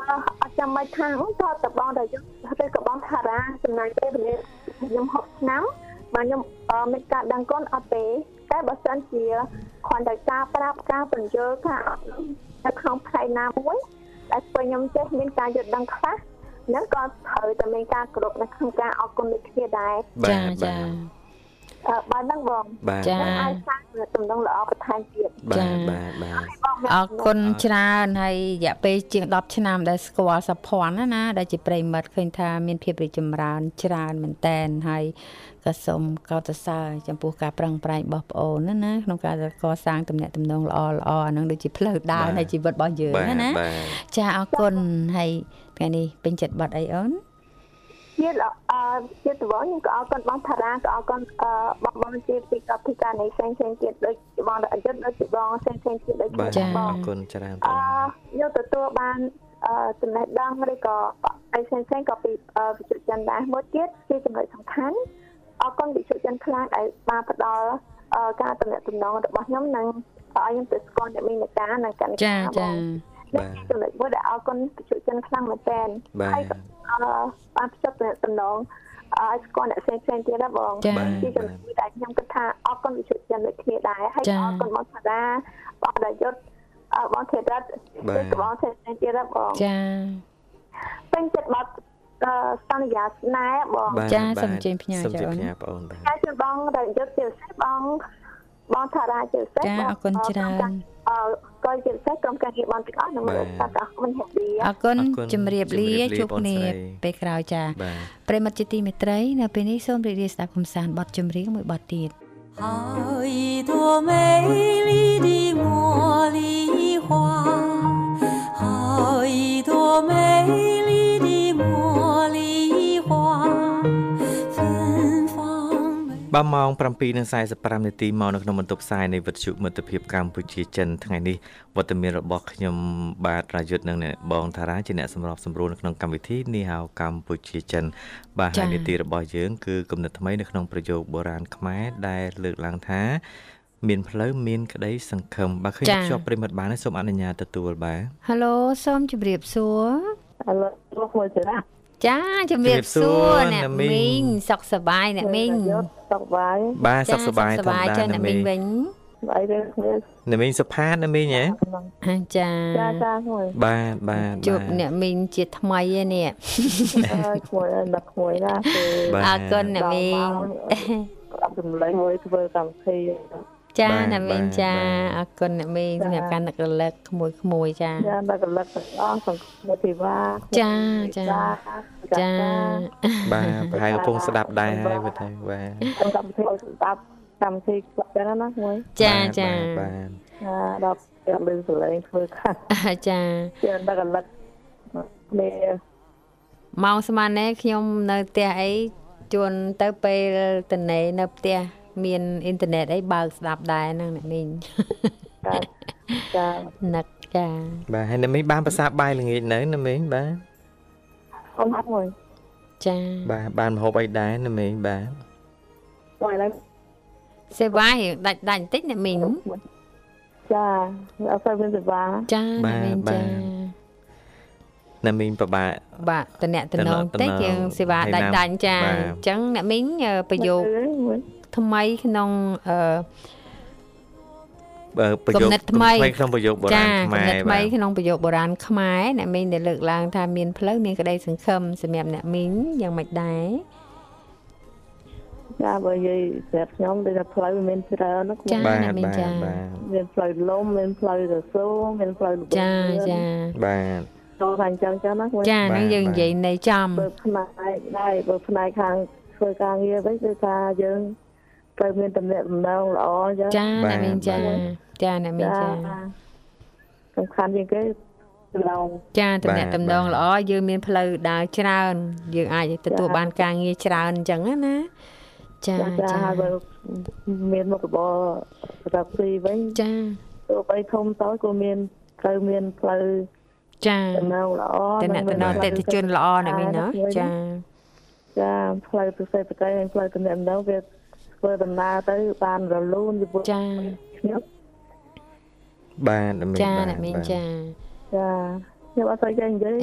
អត់ចាំបាច់ថាតើតបងដែលយកទៅក៏បងថារាចំណាយពេលវេលាខ្ញុំ60ឆ្នាំបាទខ្ញុំអឺមានការដឹងគុណអត់ទេតែបើសិនជាគ្រាន់តែការប្រាប់ការបញ្យល់ថានៅក្នុងផ្នែកណាមួយដែលធ្វើខ្ញុំចេះមានការយល់ដឹងខ្លះ ហ្នឹងក៏ត្រូវតែមានការគោរពនៅក្នុងការអរគុណដូចគ្នាដែរបាចាទចាអឺបាទហ្នឹងបងបាទចាហើយអាចសាងទំនងល្អបន្ថែមទៀតបាទបាទបាទបងមានអរគុណច្រើនហើយរយៈពេលជាង10ឆ្នាំដែលស្គាល់សភ័ណ្ឌណាណាដែលជាប្រិមិត្តឃើញថាមានភាពរីកចម្រើនច្រើនមែនតែនហើយក៏សូមកោតសរសើរចំពោះការប្រឹងប្រែងរបស់ប្អូនណាណាក្នុងការកសាងទំនាក់ទំនងល្អល្អអាហ្នឹងដូចជាផ្លូវដើរនៃជីវិតរបស់យើងបាទណាណាបាទចាអរគុណហើយ ថ្ងៃនេះពេញចិត្តបាត់អីអូនទៀតអឺទៀតទៅវិញខ្ញុំក៏អរគុណបងថារាក៏អរគុណអឺបងបងជាពីកពីការនៃផ្សេងផ្សេងទៀតដូចបងអយុធដូចជាបងផ្សេងផ្សេងទៀតដូចបាទជាអបងរគុណច្រើនអបងឺយកទទួលបានអឺចំណេះដឹងឬក៏អីផ្សេងផ្សេងក៏ពីវិទ្យុចិនដែរមួយទៀតជាចំណុចសំខាន់អរគុណវិទ្យុចិនខ្លាំងដែលបានផ្ដល់ការតំណែងតំណងរបស់ខ្ញុំនិងឲ្យខ្ញុំទៅស្គាល់អ្នកមានការនិងកណ្ដាលចា ចានេះចំណុចមួយដែលអរគុណវិទ្យុចិនខ្លាំងមែនតើបាទហើយក៏អឺបានភ្ជាប់តំណងឲ្យស្គាល់អ្នកផ្សេងផ្សេងទៀតណាបងចាជាចំណុចមួយដែលខ្ញុំគិតថាអរគុណវិទ្យុចិនដូចគ្នាដែរហើយចាក៏អរគុណបងសារាបងដាយុទ្ធអឺបងធេរ៉ាត់បាទគឺក៏បងផ្សេងផ្សេងទៀតណាបងចាពេញចិត្តបាត់អឺសន្យាស្នេហ៍បងបាទចាបាទសូមជើញផ្ញើសូមចាជើញអូនផ្ញើបងអូនបាទហើយជូនបងដាយុទ្ធជាពិសេសបង បងថារាជាពិសេស ចា បង អរគុណច្រើន អឺក៏ជាពិសេសក្រុមការងារបងទាំងអស់នឹងមើលតាតាមិនហេតុឌី អរគុណ អរគុណ ជំរាបលា ជំរាបលា ជួបគ្នា បងស្រី ពេលក្រោយចា បាទ ប្រិមត្តជាទីមេត្រីនៅពេលនេះសូមរីករាយស្ដាប់កំសាន្តបទចម្រៀងមួយបទទៀត 好一朵美丽的茉莉花，好一朵美丽的茉莉花，芬芳美。 បាទម៉ោង7:45នាទីមកនៅក្នុងបន្ទប់ផ្សាយនៃវិទ្យុមិត្តភាពកម្ពុជាចិនថ្ងៃនេះវត្តមានរបស់ខ្ញុំបាទរាយុទ្ធនិងអ្នកបងតារាជាអ្នកសម្របសម្រួលនៅក្នុងកម្មវិធីនីហៅកម្ពុជាចិន បាទហើយនីតិរបស់យើងគឺគំនិតថ្មីនៅក្នុងប្រយោគបុរាណខ្មែរដែលលើកឡើងថាមានផ្លូវមានក្តីសង្ឃឹមបាទឃើញជាប់ប្រិមិត្តបានហើយសូមអនុញ្ញាតទទួលបាទ Halo សូមជម្រាបសួរឥឡូវលោកមួយទៀតណា ចាជម្រាបសួរជម្រាបសួរអ្នកអ្នកមីមីងងសុខសប្បាយអ្នកមីងសុខបាយបាទសុខសប្បាយចាធម្មតាចាណាអ្នកមីមីងងវិញអីទេគ្នាណាមីងសុផាតណាមីងហ៎អាចាចាចាមួយបាទបាទជួបបាទអ្នកមីងជាថ្មីឯនេះហើយក្មួយដឹកក្មួយណាគឺបាទអរគុណអ្នកមីងអត់ចម្លែកមួយធ្វើកម្មវិធី ចាបាទអ្នកមីងបាទចាបាទអរគុណអ្នកមីងសម្រាប់ការនឹករលឹកក្មួយក្មួយចាចាដឹកកលឹកទាំងអស់សង្គមធីវ៉ាចាចាចាបាទប្រហែលកំពុងស្ដាប់ដែរហើយបើថាបាទក្នុងកម្មវិធីឲ្យស្ដាប់កម្មវិធីខ្លះដែរណាមួយចាបាទចាបាទចាដល់ពេលលឺសលេងធ្វើខាងចាជាដឹកកលឹកនេះម៉ោងស្មាននេះខ្ញុំនៅផ្ទះអីជួនទៅពេលតនេនៅផ្ទះ មានអ៊ីនធឺណិតអីបើកស្ដាប់ដែរហ្នឹងអ្នកមីងចាចានឹកចាបាទហើយណាមីងបានប្រសាបាយល្ងាចនៅណាមីងបាទអត់មកមួយចាបាទបានម្ហូបអីដែរណាមីងបាទមួយឡើយសេវារៀងដាច់ដាច់បន្តិចអ្នកមីងចាអត់ទៅមានសេវាចាអ្នកមីងចាណាមីងប្របាបាទតអ្នកតំណងតំណតិចងយើងសេវាហើយដាច់ណាដាច់ចាបាទអញ្ចឹងអ្នកមីងអឺប្រយោគមួយ ថ្មីក្នុងអឺបើប្រយោគគំនិតថ្មីក្នុងប្រយោគបុរាចាណគំខ្មែរនិតថ្មីបាទក្នុងប្រយោគបុរាណខ្មែរអ្នកមីងដែលលើកឡើងថាមានផ្លូវមានក្តីសង្ឃឹមសម្រាប់អ្នកមីងយ៉ាងម៉េចដែរចាបើនិយាយប្រាប់ខ្ញុំដូចថាផ្លូវមានច្រើនណាចាបាទអ្នកមីងបាទចាបាទមានផ្លូវលំមានផ្លូវរសូរមានផ្លូវល្បឿនចាចាបាទចូលថាអញ្ចឹងចឹងណាមួយចាហ្នឹងយើងនិយាយនៃចំបើផ្នែកដែរបើផ្នែកខាងធ្វើការងារវិញគឺថាយើង ត្រូវមានតំណែងតំណងល្អអញ្ចឹងចាអ្នកមីងចាចាអ្នកមីងចាសំខាន់ជាងគេឡងចាតំណែងតំណងល្អយើងមានផ្លូវដើរច្រើន យើងអាចទទួលបានការងារច្រើនអញ្ចឹងណាចាចាចាចាហើយបើមានមុខរបររកស៊ីវិញចាទោះបីធំតូចក៏មានត្រូវមានផ្លូវចាតំណងល្អតំណតំណអតិថិជនល្អអ្នកមីងណាចាចាផ្លូវទៅសេដ្ឋកិច្ចហើយផ្លូវតំណតំណងវា ធ្វើដំណើរទៅបានរលូនពីព្រោះចាខ្ញុំបាទណាមីងចាបាទអ្នកមីងបាទចាចាខ្ញុំអត់ស្អីចេះនិយាយ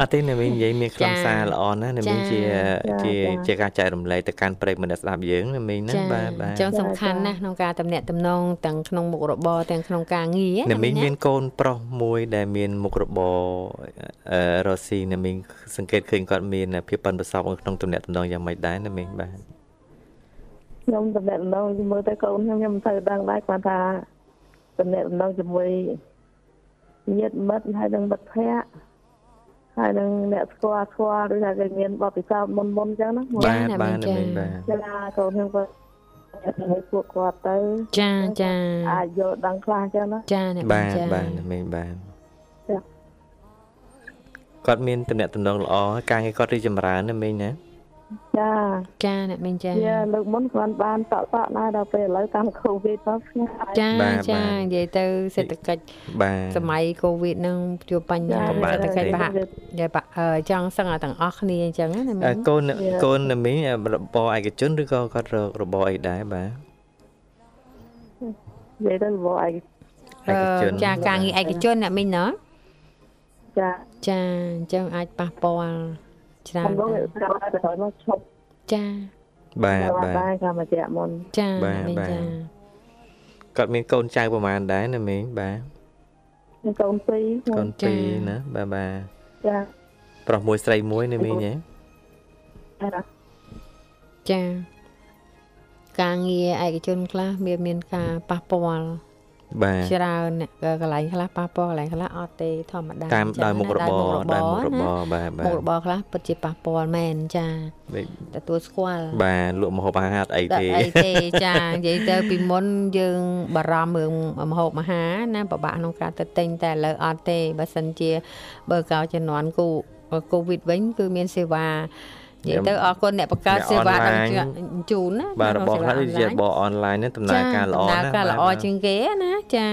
អត់ទេណាមីងនិយាយមានខ្លឹមចាសារល្អណាស់ណាមីងចាជាចាជាចាជាការចែករំលែកទៅកាន់ប្រិយមិត្តអ្នកស្ដាប់យើងណាមីងណាចាបាទបាទចឹងសំខាន់ណាស់ក្នុងការតំណាក់តំណងទាំងក្នុងមុខរបរទាំងក្នុងការងារណាមីងណាមានកូនប្រុសមួយដែលមានមុខរបរអឺរស់ស៊ីណាមីងសង្កេតឃើញគាត់មានភាពប៉ិនប្រសប់នៅក្នុងទំនាក់ទំនងយ៉ាងម៉េចដែរណាមីងបាទ ខ្ញុំតំណតំណងមើលទៅកូនខ្ញុំខ្ញុំមិនទៅដឹងដែរគាត់ថាតំណតំណងជាមួយញាតិមិត្តហើយនឹងមិត្តភ័ក្តិហើយនឹងអ្នកស្គាល់ស្គាល់ឬថាគេមានបទពិសោធន៍មុនមុនអញ្ចឹងណាមួយបាទណាបាទមីណាងចាមីងបាទចាកូនខ្ញុំក៏ឲ្យពួកគាត់ទៅចាចាអាចយល់ដឹងខ្លះអញ្ចឹងណាចាអ្នកមីបាងទចាបាទណាមីងបាទចាគាត់មានទំនាក់ទំនងល្អហើយការងារគាត់រីកចម្រើនណាមីងណា ចាចាអ្នកមីងចាវាលើកមុនគាត់បានតក់តក់ដែរដល់ពេលឥឡូវតាមកូវីដទៅស្ងាត់ចាចានិយាយទៅសេដ្ឋកិច្ចបាទសម័យកូវីដនឹងជួបបញ្ហាពិបាកសេដ្ឋកិច្ចទេប្រហាក់និយាយបាក់អឺចង់សឹងឲ្យទាំងអស់គ្នាអញ្ចឹងណាមីអើងកូនកូនណាមីងរបរឯកជនឬក៏គាត់រករបរអីដែរបាទនិយាយទៅវល់ឯងឯកជនចាការងារឯកជនអ្នកមីងណាចាចាអញ្ចឹងអាចប៉ះពាល់ ច្រើខ្ញុំនក៏ចាំតែទៅមកឈប់ចាបាទបាបាទទដែរកាលមកជាមុនចាបាទមីងបាទចាគាត់មានកូនចៅប្រហែលដែរណាមីងបាទមានកូនពីរកូនពីរណាបាទបាទចាប្រុសមួយស្រីមួយណាមីងហ៎ចាចាការងារឯកជនខ្លះមានមានការប៉ះពាល់ បាទច្រើនអ្នកក៏កន្លែងខ្លះប៉ះពាល់កន្លែងខ្លះអត់ទេធម្មតាតាមអញ្ចឹងដោយមុខរបរណាដោយមុខរបណារបាទបាមុខទរបរខ្លះពិតជាប៉ះពាល់មែនចាដូចទទួលស្គាល់បាទលក់ម្ហូបអាហារអត់អីតែទេអីទេចានិយាយទៅពីមុនយើងបារម្ភរឿងម្ហូបអាហារណាពិបាកក្នុងការទៅទិញតែឥឡូវអត់ទេបើសិនជាបើកោជំនាន់គូកូវីដវិញគឺមានសេវា និយាយទៅអរគុណអ្នកបង្កើតសេវាដល់ជូនណាបាទរបស់ខ្លះដូចជារបរអនឡាញហ្នឹងដំណើរការល្អដំណើរណាស់ការល្អបាទជាងគេណាចា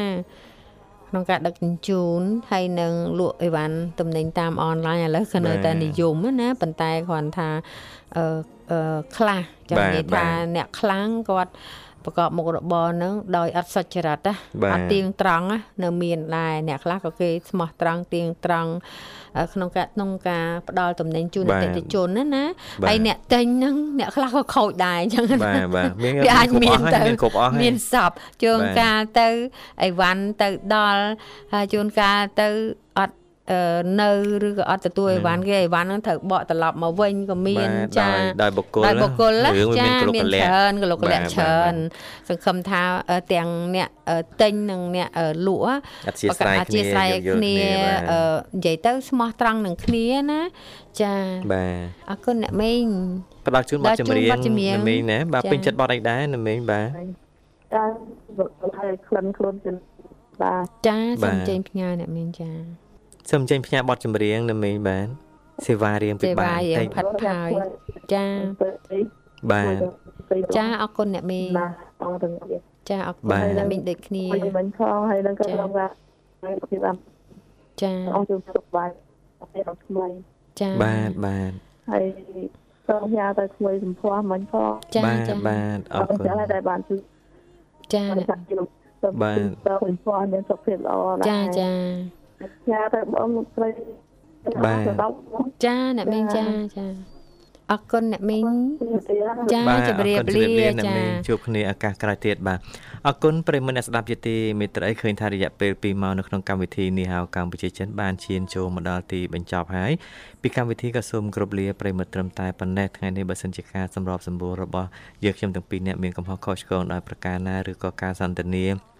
ក្នុងការដឹកជញ្ជូនហើយនឹងលក់អីវ៉ាន់ទំនិញតាមអនឡាញឥឡូវក៏នៅតែនិយមណាប៉ុន្តែគ្រាន់ថាអឺអឺខ្លះចង់និយាយថាអ្នកខ្លាំងគាត់ប្រកបមុខរបរហ្នឹងដោយអត់សុចរិតណាអត់ទៀងត្រង់ណានៅមានដែរអ្នកខ្លះក៏គេស្មោះត្រង់ទៀងត្រង់ក្នុងការក្នុងការផ្ដល់ទំនិញជូនអតិថិជនណាណាហើយអ្នកទិញហ្នឹងអ្នកខ្លះក៏ខូចដែរអញ្ចឹងបាទបាទមានវាអាចគ្រប់មានអស់ហើយទៅមានគ្រប់អស់ហើយមានសពជួនបាទកាលទៅអីវ៉ាន់ទៅដល់ហើយជួនកាលទៅអត់អឺ នៅឬក៏អត់ទទួលអីវ៉ាន់គេអីវ៉ាន់ហ្នឹងត្រូវបកត្រឡប់មកវិញក៏មានបាទចាដោយដោយបុគ្គលដោយបុគ្គលណារឿងវាចាមានគ្រប់កលៈច្រើនកលកលៈបាទច្រើនបាទសង្ឃឹមថាអឺទាំងអ្នកអឺទិញនិងអ្នកអឺលក់អធិស្ឋានអធិស្ឋានគ្នាគ្នាយោគយល់គ្នាបាទអឺនិយាយទៅស្មោះត្រង់នឹងគ្នាណាចាបាទអរគុណអ្នកមីងផ្ដល់ជូនបទចម្រៀងផ្ដល់ជូនបទចម្រៀងណាមីងណាបាទចាពេញចិត្តបទអីដែរណាមីងបាទចាហើយក្លិនខ្លួនជិនបាទចាបាសូទមចេញផ្ញើអ្នកមីងចា សូមចេញផ្ញើបទចម្រៀងណាមីងបាទសេវារៀងពិសេបាវាករៀតិងចផាត់ផាយចាទៅអីបាទចាអរគុណអ្នកមីងណាអរទាំងអស់ចាអរគុបាណទអ្នកមីងដូចគ្នាហើយមិនផងហើយនឹងក៏ខ្ញុំថាហើយពីបានចាអស់ជួបសុខបាយអត់ទេអត់ថ្មីចាបាទបាទហើយសូមញ៉ាទៅក្មួយសំភ័សមិញផងចាបាទចាបាទអអររគុគុណណហើយដែលបានជួយចាបានចាក់ជុំសូមបាទសូមសំភ័សមានសុខភាពល្អណាស់ចាចា ញ៉ាទៅបងស្រីបាទចាអ្នកមីងចាចាអរគុណអ្នកមីងចាបាទជម្រាបអរគុណលាអ្នកចាមីងជួបគ្នាឱកាសក្រោយទៀតបាទអរគុណប្រិយមិត្តអ្នកស្ដាប់ជាទីមេត្រីឃើញថារយៈពេល2ម៉ោងនៅក្នុងកម្មវិធីនេះហៅកម្ពុជាចិនបានឈានចូលមកដល់ទីបញ្ចប់ហើយពីកម្មវិធីក៏សូមគោរពលាប្រិយមិត្តត្រឹមតែប៉ុណ្ណេះថ្ងៃនេះបើសិនជាការសម្របសម្រួលរបស់យើងខ្ញុំទាំងពីរអ្នកមានកំហុសខុសឆ្គងដោយប្រការណាឬក៏ការសន្ទនា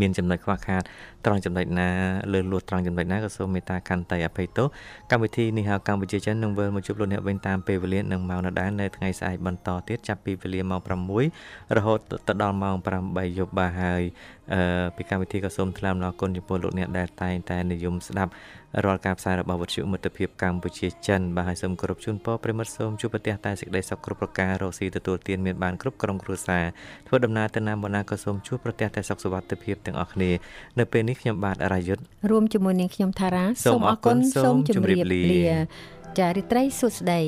មានចំណុចខ្វះខាតត្រង់ចំណុចណាលើលួសត្រង់ចំណុចណាក៏សូមមេត្តាខន្តីអភ័យទោសកម្មវិធីនេះហៅកម្ពុជាចិននឹងវិលមកជួបលោកអ្នកវិញតាមពេលវេលានិងម៉ោងដដែលនៅថ្ងៃស្អែកបន្តទៀតចាប់ពីវេលាម៉ោង6រហូតទៅដល់ម៉ោង8យប់បាទហើយអឺពីកម្មវិធីក៏សូមថ្លែងអំណរគុណចំពោះលោកអ្នកដែលតែងតែនិយមស្ដាប់ រាល់ការផ្សាយរបស់វិទ្យុមិត្តភាពកម្ពុជាចិនបាទហើយសូមគោរពជូនពរប្រិមត្តសូមជួបប្រទះតែសេចក្តីសុខគ្រប់ប្រការរកស៊ីទទួលទានមានបានគ្រប់ក្រុមគ្រួសារធ្វើដំណើរទៅណាមកណាក៏សូមជួបប្រទះតែសុខសុវត្ថិភាពទាំងអស់គ្នានៅពេលនេះខ្ញុំបាទរាយុទ្ធរួមជាមួយនាងខ្ញុំថារ៉ាសូមអរគុណសូមជម្រាបលាចារិត្រីសុស្ដី